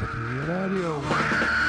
Ratatouille Radio.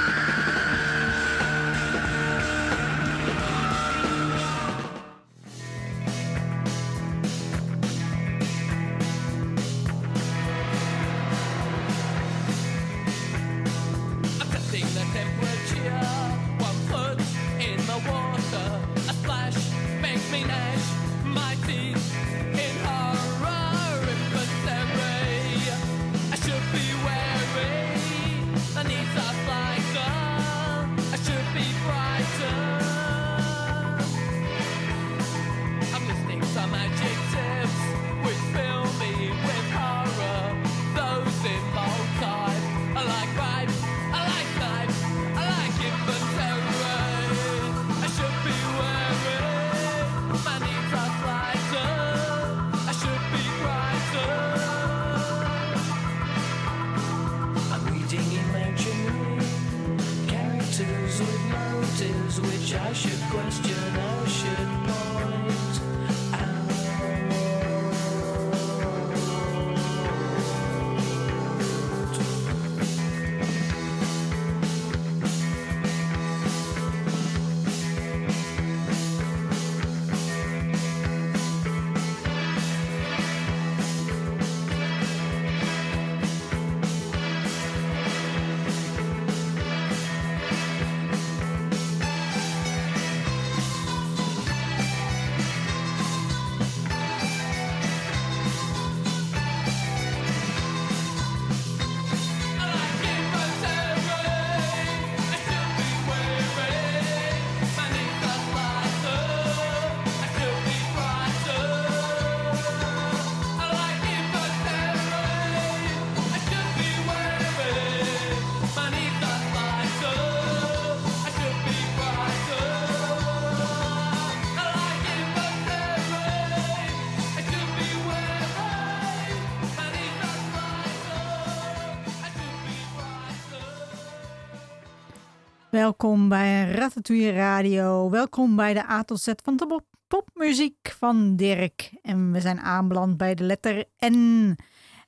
Welkom bij Ratatouille Radio. Welkom bij de A tot Z van de pop- popmuziek van Dirk. En we zijn aanbeland bij de letter N.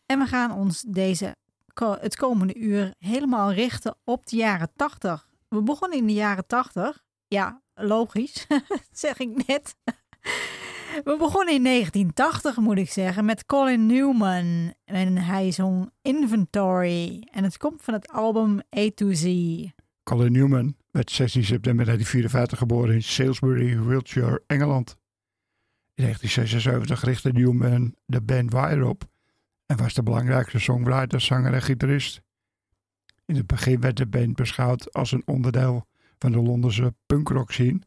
En we gaan ons deze, het komende uur helemaal richten op de jaren 80. We begonnen in de jaren 80. Ja, logisch, zeg ik net. We begonnen in 1980, moet ik zeggen, met Colin Newman. En hij zong Inventory. En het komt van het album A to Z. Colin Newman werd 16 september 1954 geboren in Salisbury, Wiltshire, Engeland. In 1976 richtte Newman de band Wire op en was de belangrijkste songwriter, zanger en gitarist. In het begin werd de band beschouwd als een onderdeel van de Londense punkrock scene,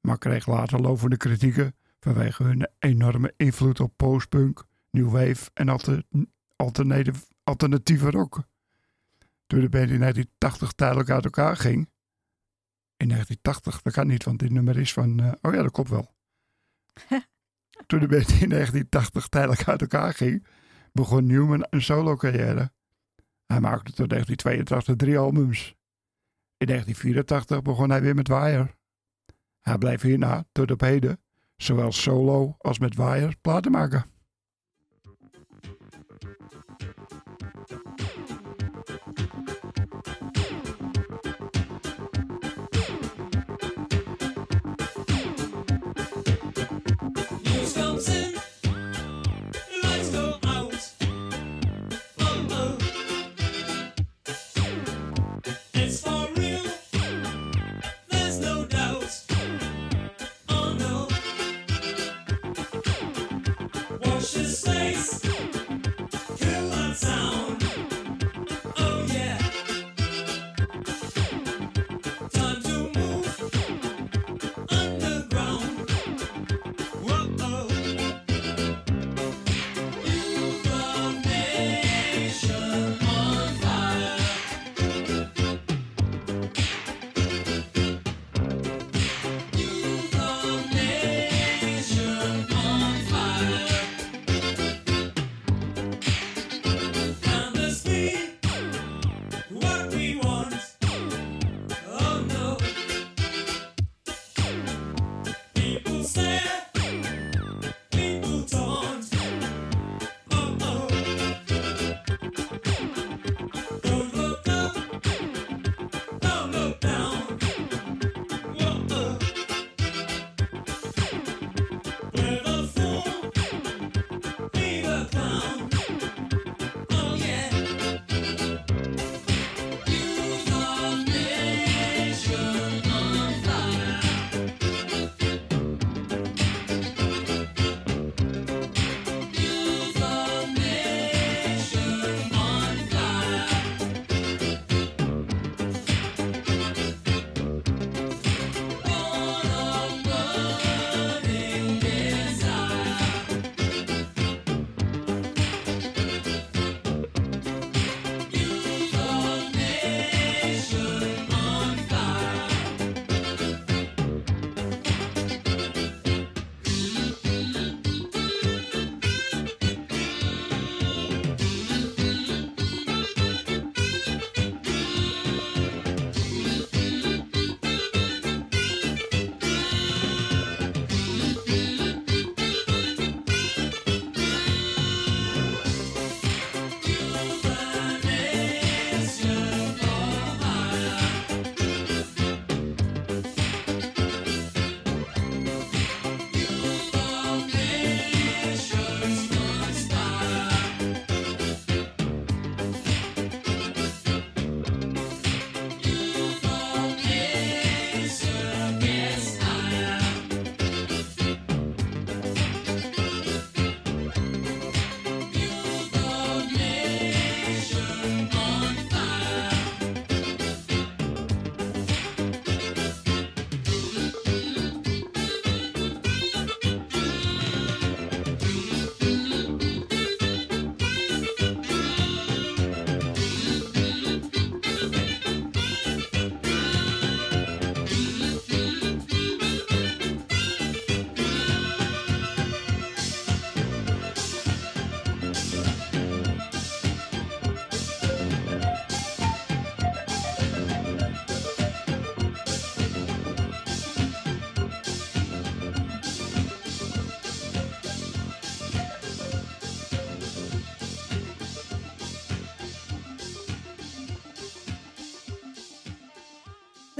maar kreeg later lovende kritieken vanwege hun enorme invloed op postpunk, new wave en alternatieve rock. Toen de band in 1980 tijdelijk uit elkaar ging. In 1980, dat kan niet, want dit nummer is van. eh, oh ja, dat klopt wel. Toen de band in 1980 tijdelijk uit elkaar ging, begon Newman een solo-carrière. Hij maakte tot 1982 drie albums. In 1984 begon hij weer met Wire. Hij bleef hierna tot op heden, zowel solo als met Wire, platen maken.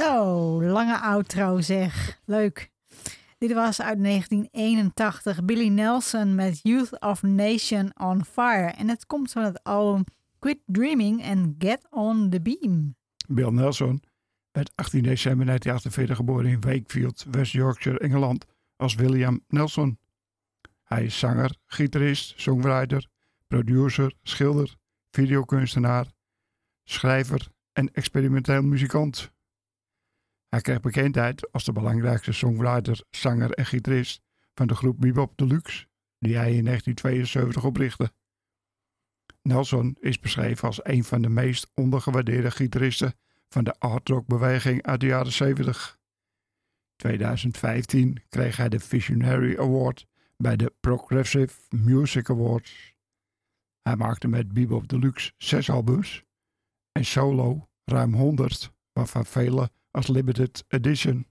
Zo, lange outro zeg. Leuk. Dit was uit 1981 Billy Nelson met Youth of Nation on Fire. En het komt van het album Quit Dreaming and Get on the Beam. Bill Nelson werd 18 december 1948 geboren in Wakefield, West Yorkshire, Engeland, als William Nelson. Hij is zanger, gitarist, songwriter, producer, schilder, videokunstenaar, schrijver en experimenteel muzikant. Hij kreeg bekendheid als de belangrijkste songwriter, zanger en gitarist van de groep Bebop Deluxe, die hij in 1972 oprichtte. Nelson is beschreven als een van de meest ondergewaardeerde gitaristen van de art-rock-beweging uit de jaren 70. 2015 kreeg hij de Visionary Award bij de Progressive Music Awards. Hij maakte met Bebop Deluxe zes albums en solo ruim 100, waarvan vele als limited edition.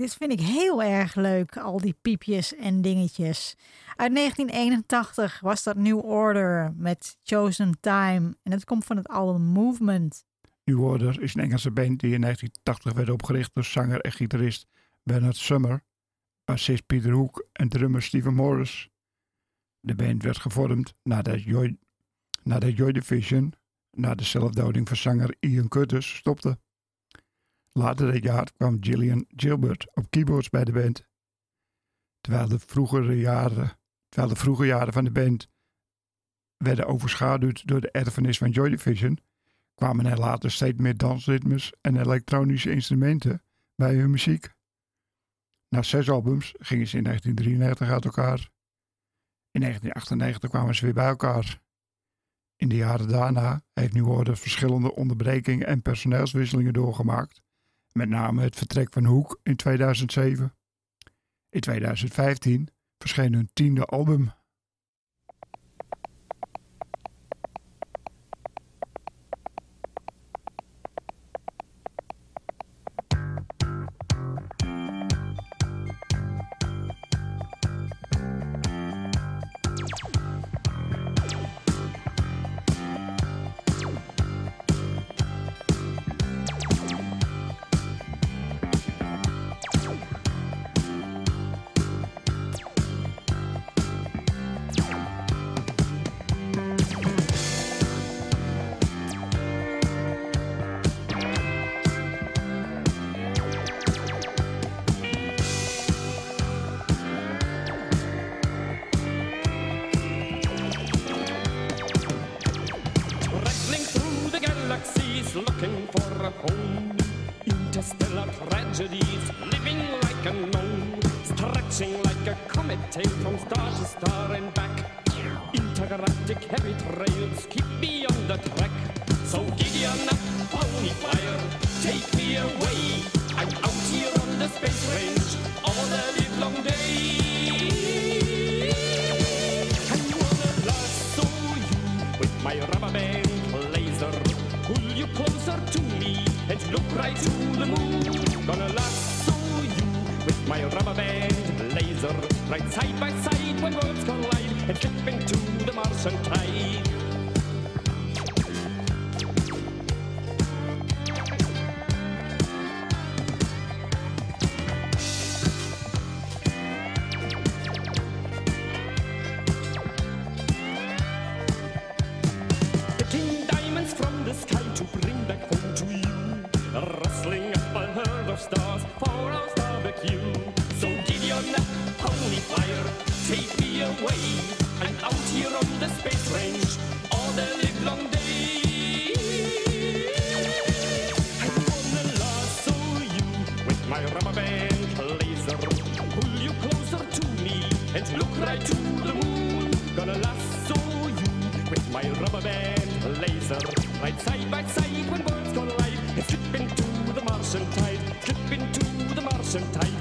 Dit vind ik heel erg leuk, al die piepjes en dingetjes. Uit 1981 was dat New Order met Chosen Time. En het komt van het album Movement. New Order is een Engelse band die in 1980 werd opgericht door zanger en gitarist Bernard Summer, bassist Peter Hook en drummer Steven Morris. De band werd gevormd nadat Joy, nadat Joy Division, na de zelfdoding van zanger Ian Curtis, stopte. Later dat jaar kwam Gillian Gilbert op keyboards bij de band. Terwijl de vroegere jaren, terwijl de vroege jaren van de band werden overschaduwd door de erfenis van Joy Division, kwamen er later steeds meer dansritmes en elektronische instrumenten bij hun muziek. Na zes albums gingen ze in 1993 uit elkaar. In 1998 kwamen ze weer bij elkaar. In de jaren daarna heeft New Order verschillende onderbrekingen en personeelswisselingen doorgemaakt. Met name het vertrek van Hoek in 2007. In 2015 verscheen hun tiende album. Rubber band laser. Pull you closer to me and look right to the moon. Gonna lasso you with my rubber band laser. Right side by side when worlds collide slip into the Martian tide. Slip into the Martian tide.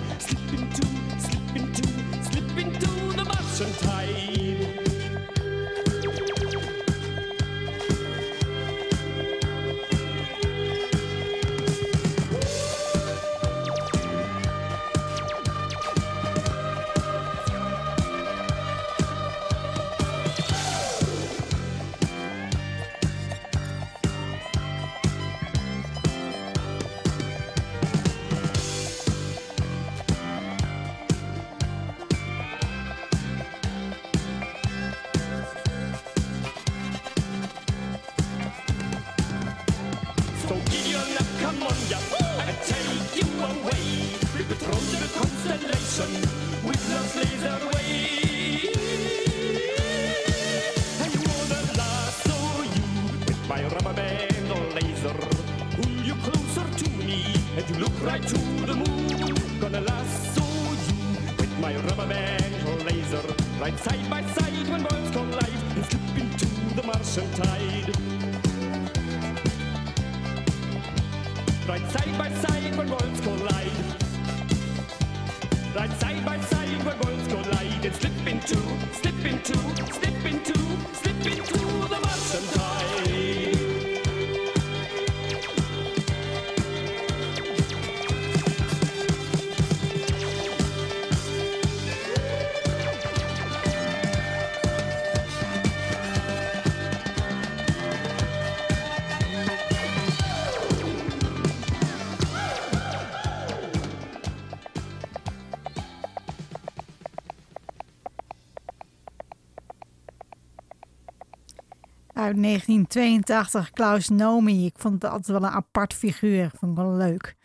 Uit 1982, Klaus Nomi. Ik vond het altijd wel een apart figuur. Vond ik wel leuk.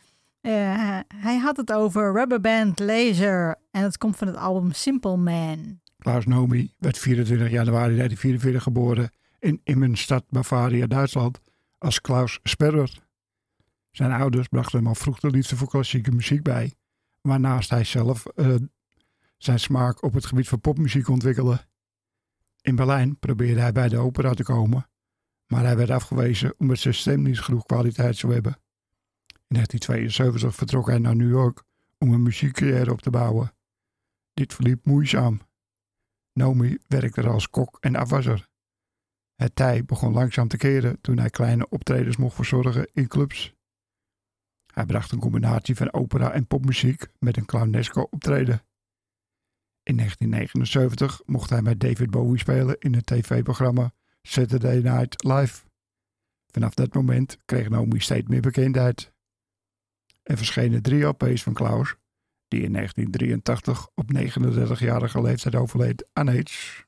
Eh, hij had het over Rubberband Laser. En het komt van het album Simple Man. Klaus Nomi werd 24 januari 1944 geboren in Immenstadt, Bavaria, Duitsland, als Klaus Sperrer. Zijn ouders brachten hem al vroeg de liefde voor klassieke muziek bij, waarnaast hij zelf eh, zijn smaak op het gebied van popmuziek ontwikkelde. In Berlijn probeerde hij bij de opera te komen, maar hij werd afgewezen omdat zijn stem niet genoeg kwaliteit zou hebben. In 1972 vertrok hij naar New York om een muziekcarrière op te bouwen. Dit verliep moeizaam. Nomi werkte er als kok en afwasser. Het tij begon langzaam te keren toen hij kleine optredens mocht verzorgen in clubs. Hij bracht een combinatie van opera en popmuziek met een clownesco optreden. In 1979 mocht hij met David Bowie spelen in het tv-programma Saturday Night Live. Vanaf dat moment kreeg Nomi steeds meer bekendheid. Er verschenen drie LP's van Klaus, die in 1983 op 39-jarige leeftijd overleed aan AIDS.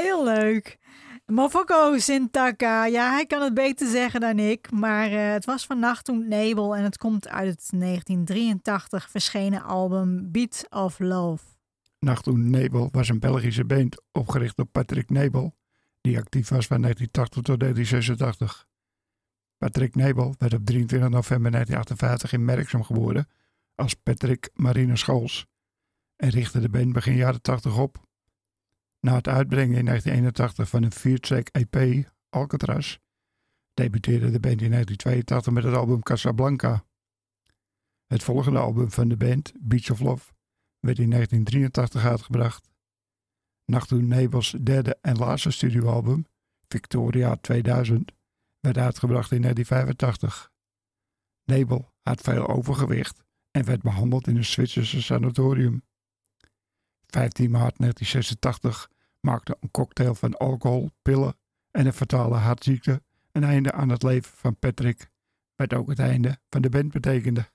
Heel leuk. Mofoko Sintaka. Ja, hij kan het beter zeggen dan ik. Maar eh, het was van Nacht und Nebel en het komt uit het 1983 verschenen album Beat of Love. Nacht toen Nebel was een Belgische band opgericht door Patrick Nebel, die actief was van 1980 tot 1986. Patrick Nebel werd op 23 november 1958 in Merksem geboren als Patrick Marine Schols en richtte de band begin jaren 80 op. Na het uitbrengen in 1981 van een viertrack EP, Alcatraz, debuteerde de band in 1982 met het album Casablanca. Het volgende album van de band, Beach of Love, werd in 1983 uitgebracht. Nacht toen Nebels derde en laatste studioalbum, Victoria 2000, werd uitgebracht in 1985. Nebel had veel overgewicht en werd behandeld in een Zwitserse sanatorium. 15 maart 1986 maakte een cocktail van alcohol, pillen en een fatale hartziekte een einde aan het leven van Patrick, wat ook het einde van de band betekende.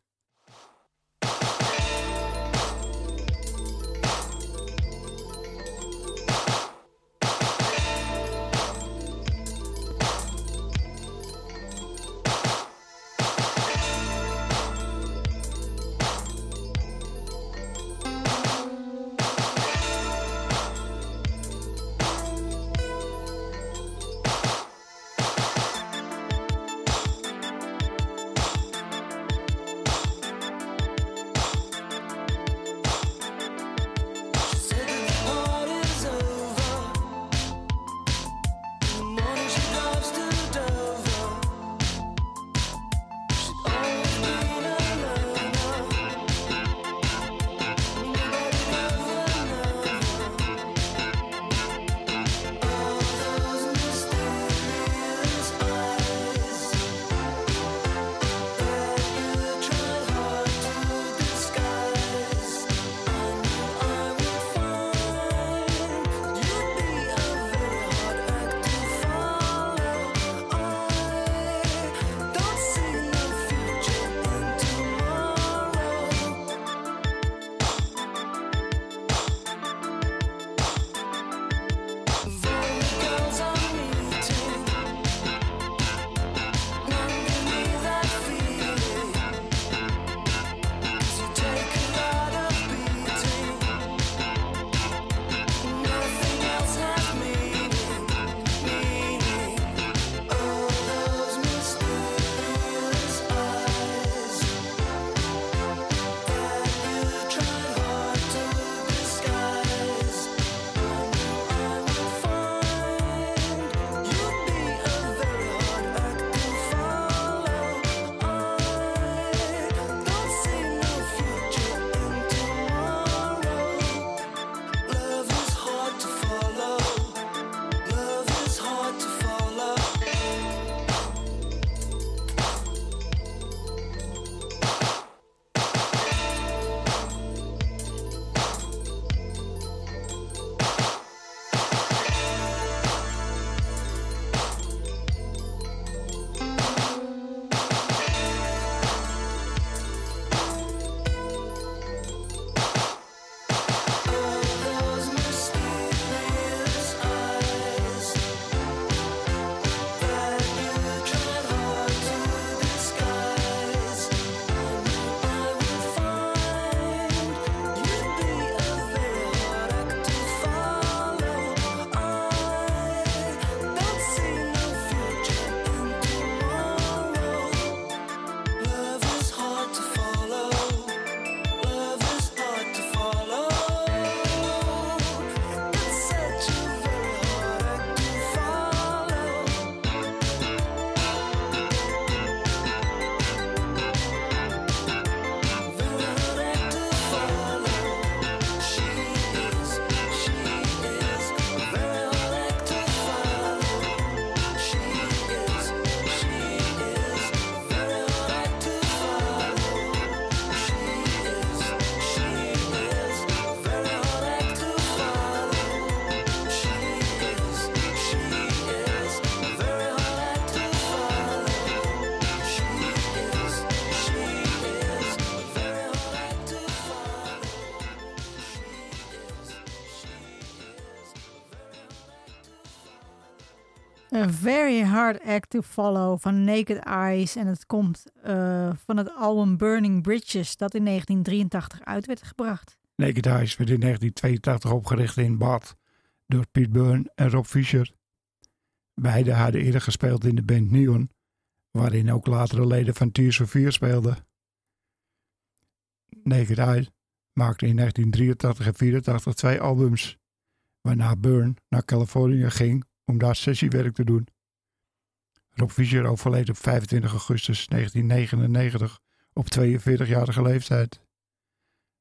A Very Hard Act to Follow van Naked Eyes. En het komt eh, van het album Burning Bridges, dat in 1983 uit werd gebracht. Naked Eyes werd in 1982 opgericht in Bath door Pete Byrne en Rob Fisher. Beiden hadden eerder gespeeld in de band Neon, waarin ook latere leden van Tears for Fears speelden. Naked Eyes maakte in 1983 en 1984 twee albums, waarna Byrne naar Californië ging om daar sessiewerk te doen. Rob Fisher overleed op 25 augustus 1999 op 42-jarige leeftijd.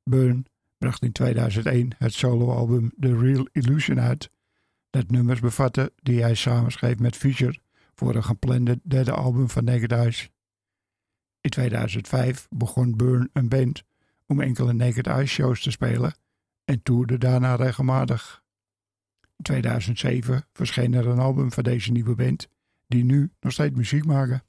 Byrne bracht in 2001 het soloalbum The Real Illusion uit, dat nummers bevatte die hij samenschreef met Fisher voor een geplande derde album van Naked Eyes. In 2005 begon Byrne een band om enkele Naked Eyes shows te spelen en toerde daarna regelmatig. In 2007 verscheen er een album van deze nieuwe band, die nu nog steeds muziek maken.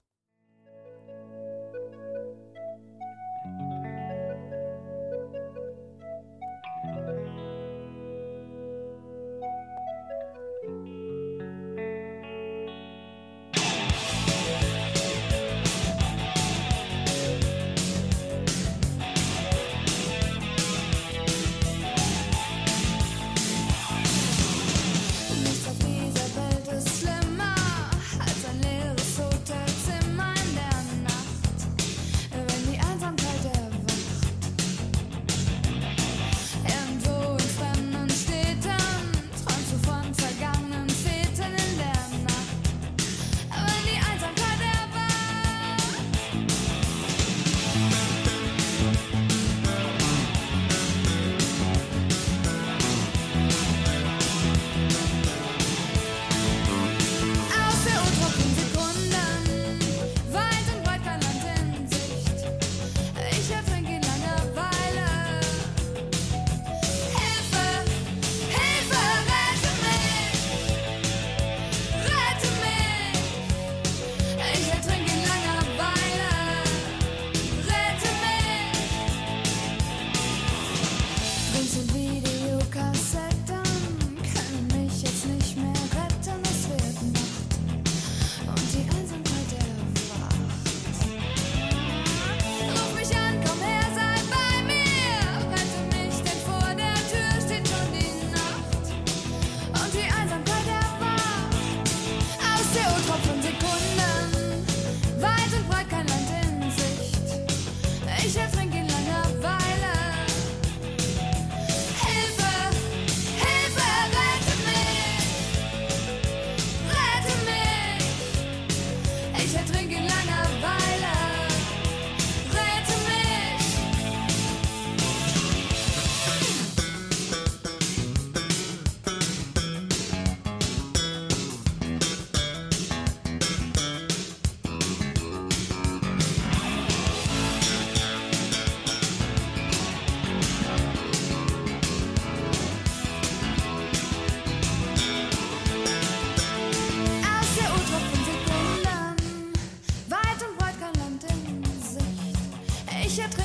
Richard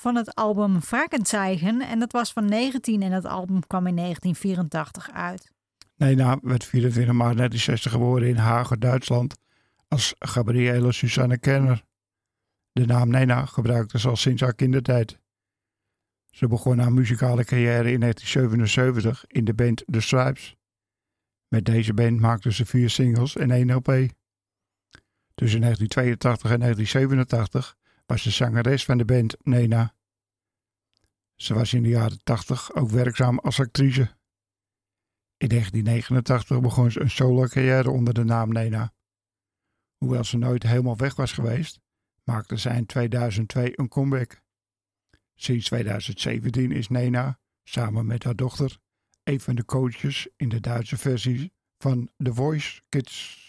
van het album Varkenzeichen. En dat was van 19 en dat album kwam in 1984 uit. Nena werd 24 maart 1960 geboren in Hagen, Duitsland, als Gabriele Susanne Kenner. De naam Nena gebruikte ze al sinds haar kindertijd. Ze begon haar muzikale carrière in 1977 in de band The Stripes. Met deze band maakte ze vier singles en één LP. Tussen 1982 en 1987 was ze zangeres van de band Nena. Ze was in de jaren 80 ook werkzaam als actrice. In 1989 begon ze een solo-carrière onder de naam Nena. Hoewel ze nooit helemaal weg was geweest, maakte zij in 2002 een comeback. Sinds 2017 is Nena, samen met haar dochter, een van de coaches in de Duitse versie van The Voice Kids.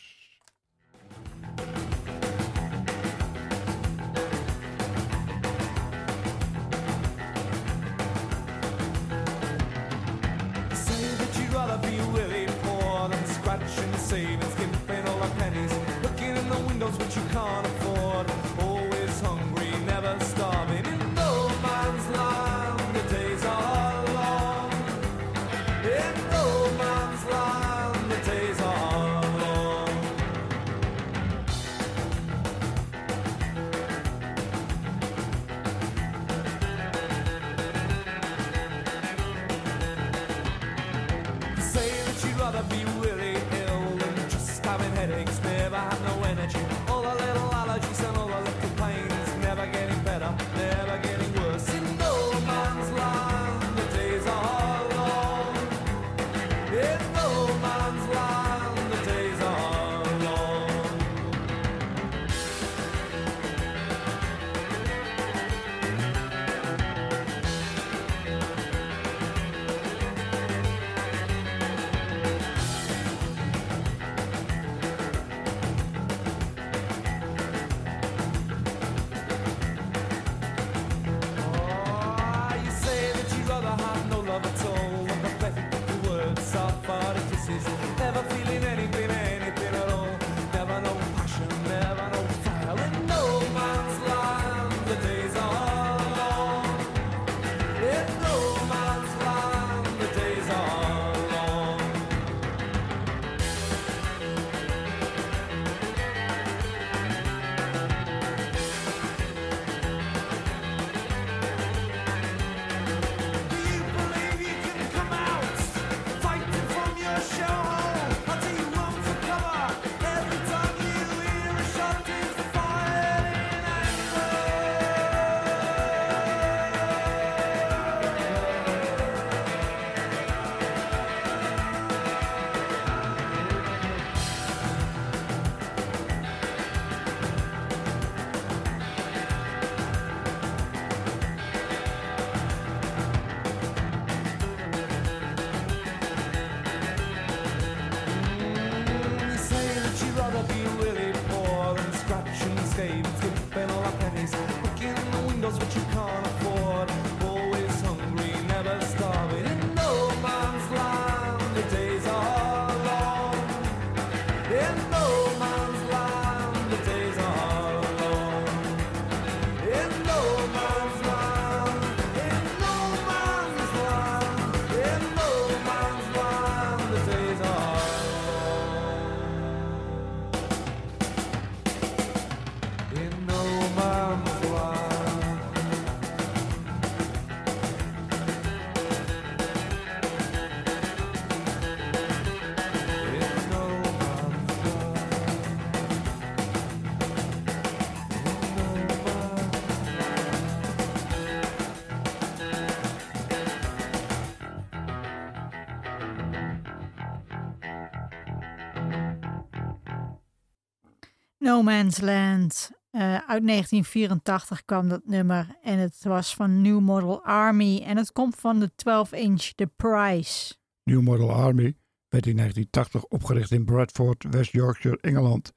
No Man's Land. Eh, uit 1984 kwam dat nummer en het was van New Model Army en het komt van de 12-inch The Price. New Model Army werd in 1980 opgericht in Bradford, West Yorkshire, Engeland,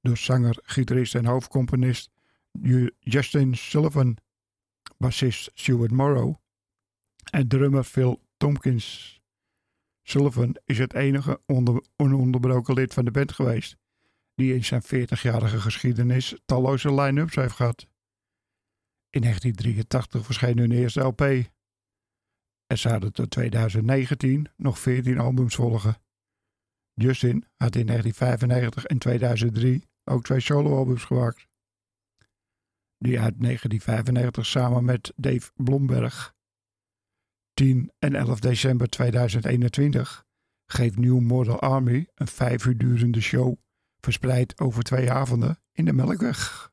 door zanger, gitarist en hoofdcomponist Ju- Justin Sullivan, bassist Stuart Morrow en drummer Phil Tompkins. Sullivan is het enige onder, ononderbroken lid van de band geweest die in zijn 40-jarige geschiedenis talloze line-ups heeft gehad. In 1983 verscheen hun eerste LP. Er zouden tot 2019 nog 14 albums volgen. Justin had in 1995 en 2003 ook twee soloalbums gemaakt. Die uit 1995 samen met Dave Blomberg. 10 en 11 december 2021 geeft New Model Army een vijf uur durende show verspreid over twee avonden in de Melkweg.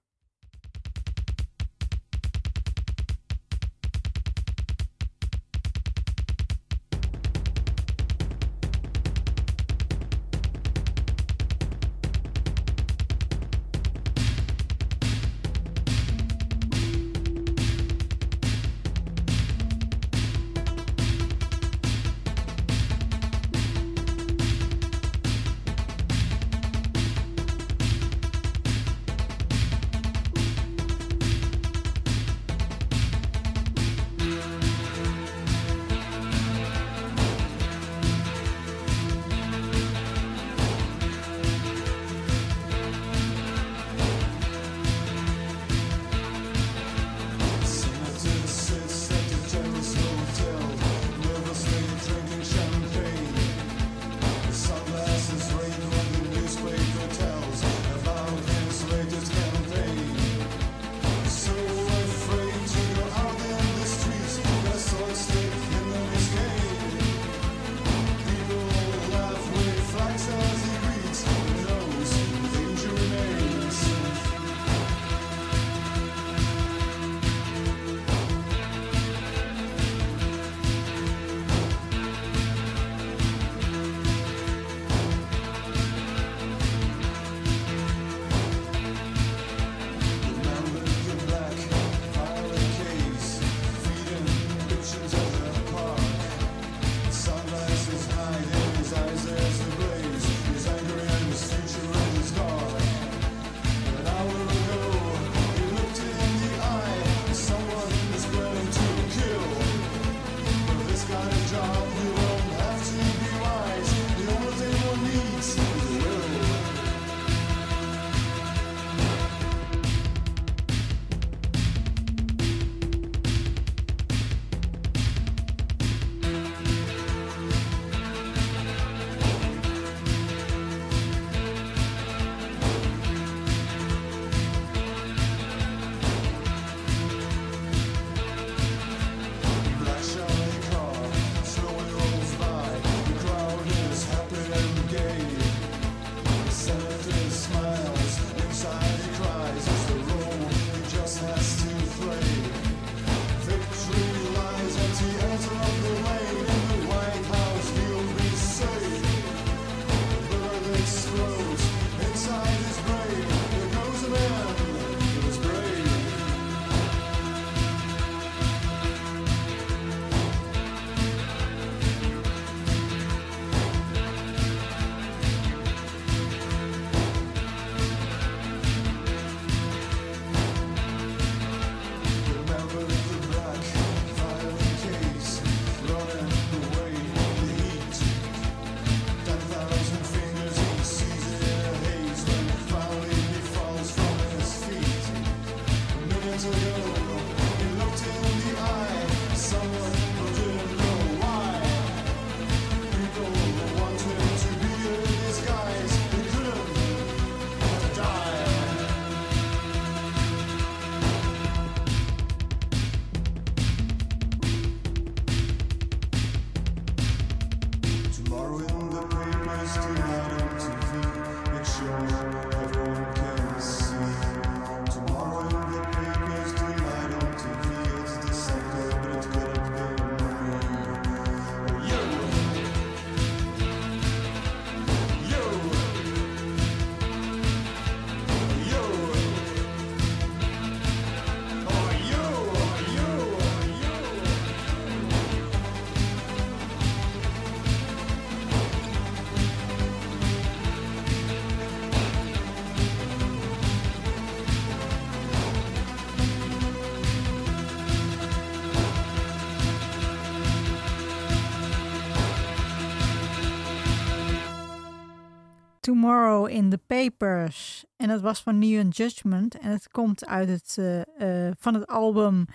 Tomorrow in the Papers. En dat was van Neon Judgment. En het komt uit het, eh, eh, van het album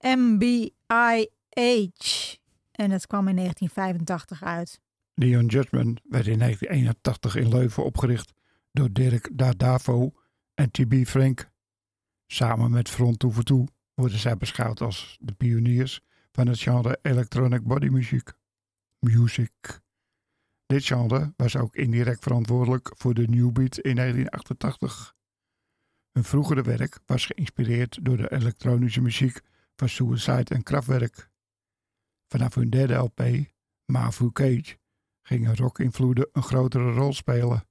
MBIH. En het kwam in 1985 uit. Neon Judgment werd in 1981 in Leuven opgericht door Dirk Dadavo en TB Frank. Samen met Front Toe Toe worden zij beschouwd als de pioniers van het genre electronic body music. Dit was ook indirect verantwoordelijk voor de New Beat in 1988. Hun vroegere werk was geïnspireerd door de elektronische muziek van Suicide en Kraftwerk. Vanaf hun derde LP, Mavu Cage, gingen rock-invloeden een grotere rol spelen.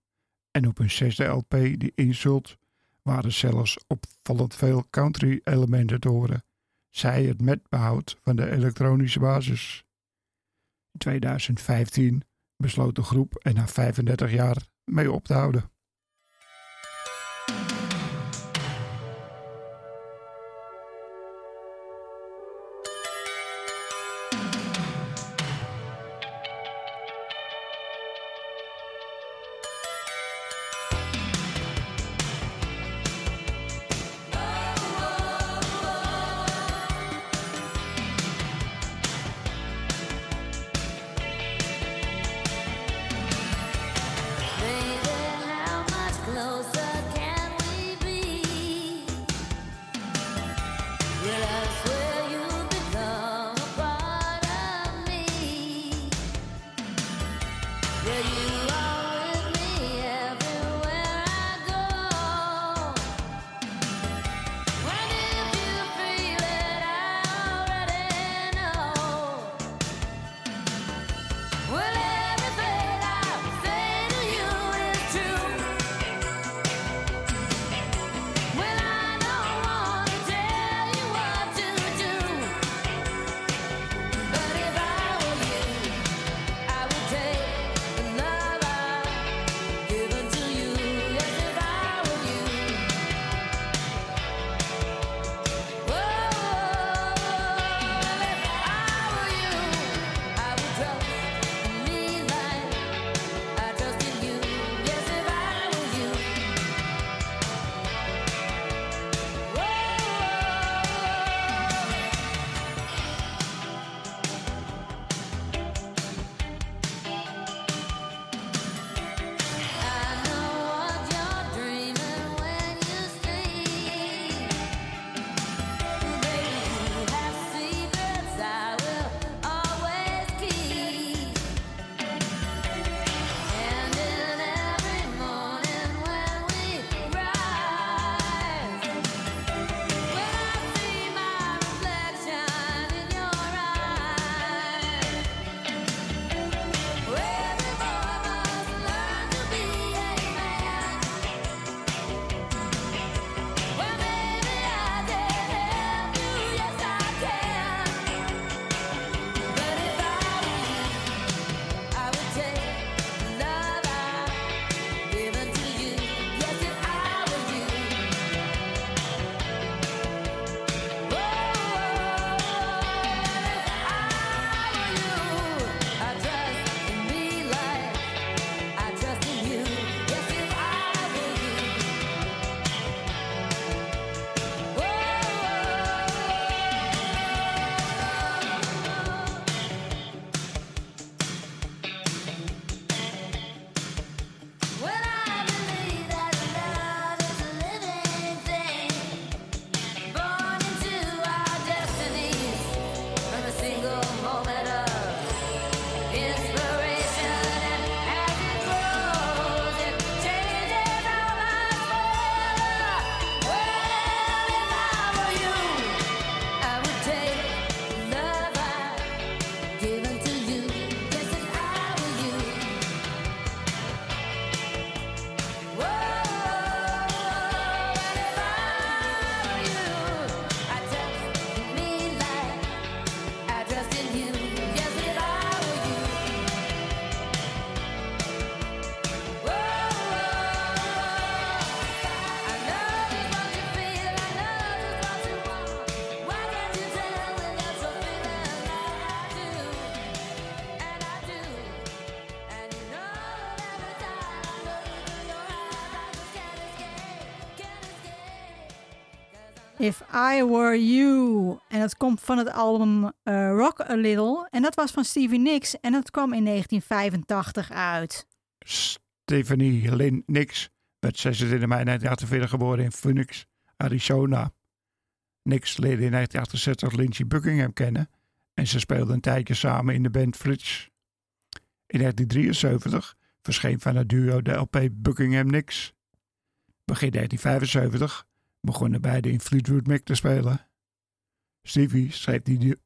En op hun zesde LP, die Insult, waren zelfs opvallend veel country-elementen te horen. Zij het met behoud van de elektronische basis. In 2015 besloot de groep er na 35 jaar mee op te houden. I Were You. En dat komt van het album eh, Rock A Little. En dat was van Stevie Nicks. En dat kwam in 1985 uit. Stephanie Lynn Nix werd 26 mei 1948 geboren in Phoenix, Arizona. Nix leerde in 1968 Lindsey Buckingham kennen en ze speelden een tijdje samen in de band Fritz. In 1973 verscheen van het duo de LP Buckingham Nix. Begin 1975 begonnen beiden in Fleetwood Mac te spelen. Stevie schreef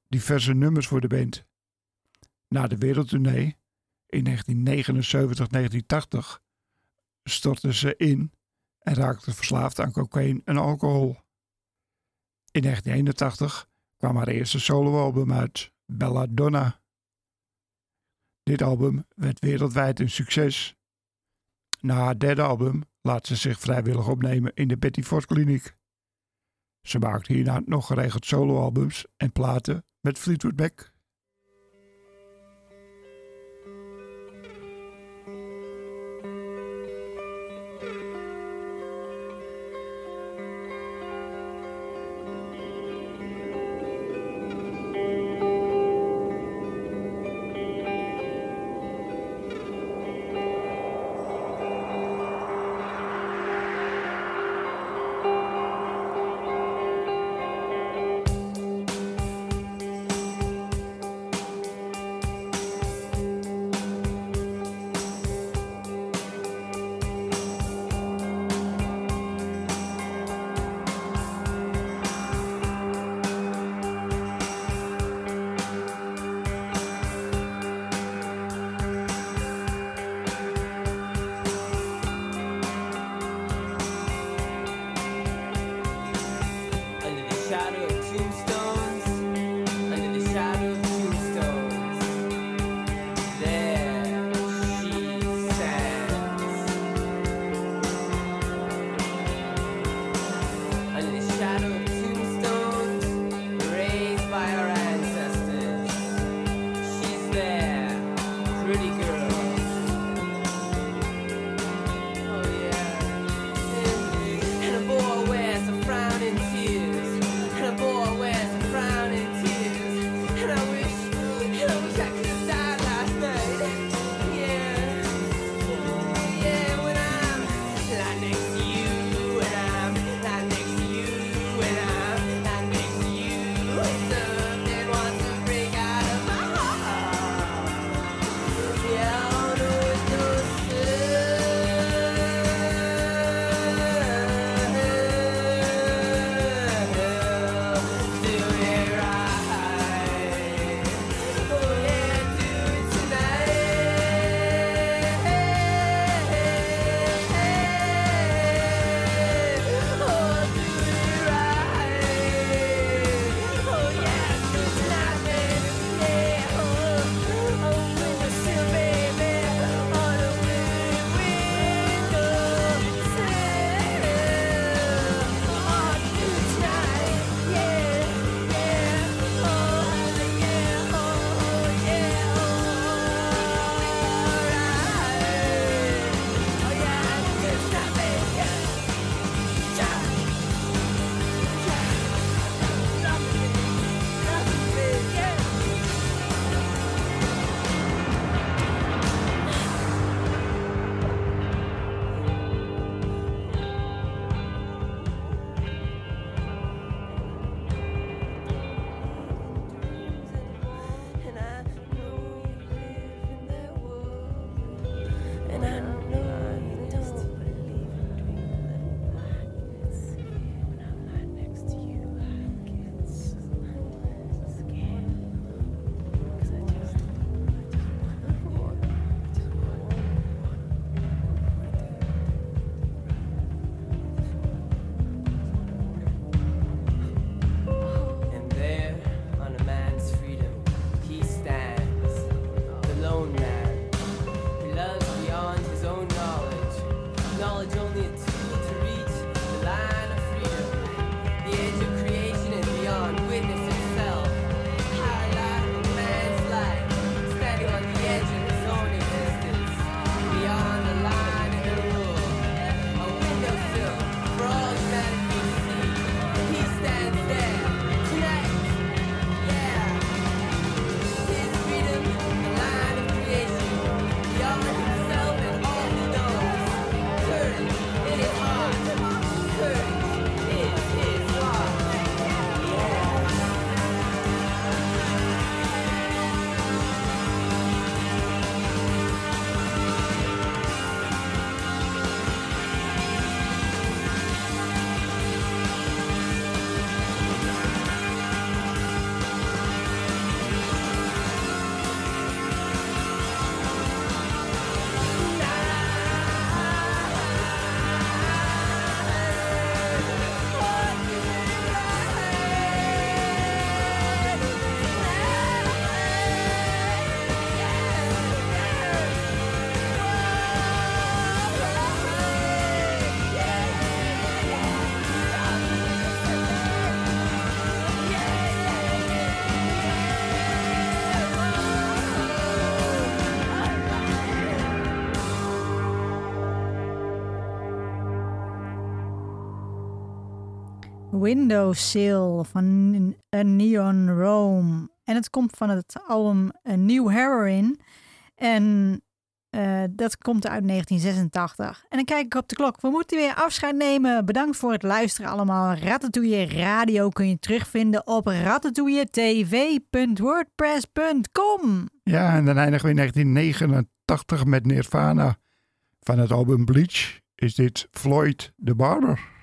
diverse nummers voor de band. Na de wereldtournee in 1979-1980 stortte ze in en raakte verslaafd aan cocaïne en alcohol. In 1981 kwam haar eerste soloalbum uit, Belladonna. Dit album werd wereldwijd een succes. Na haar derde album laat ze zich vrijwillig opnemen in de Betty Ford Kliniek. Ze maakte hierna nog geregeld soloalbums en platen met Fleetwood Mac. Shadow of Windowsill van A Neon Rome. En het komt van het album A New Heroine. En eh, dat komt uit 1986. En dan kijk ik op de klok. We moeten weer afscheid nemen. Bedankt voor het luisteren allemaal. Ratatouille Radio kun je terugvinden op ratatouilletv.wordpress.com. Ja, en dan eindigen we in 1989 met Nirvana. Van het album Bleach is dit Floyd de Barber.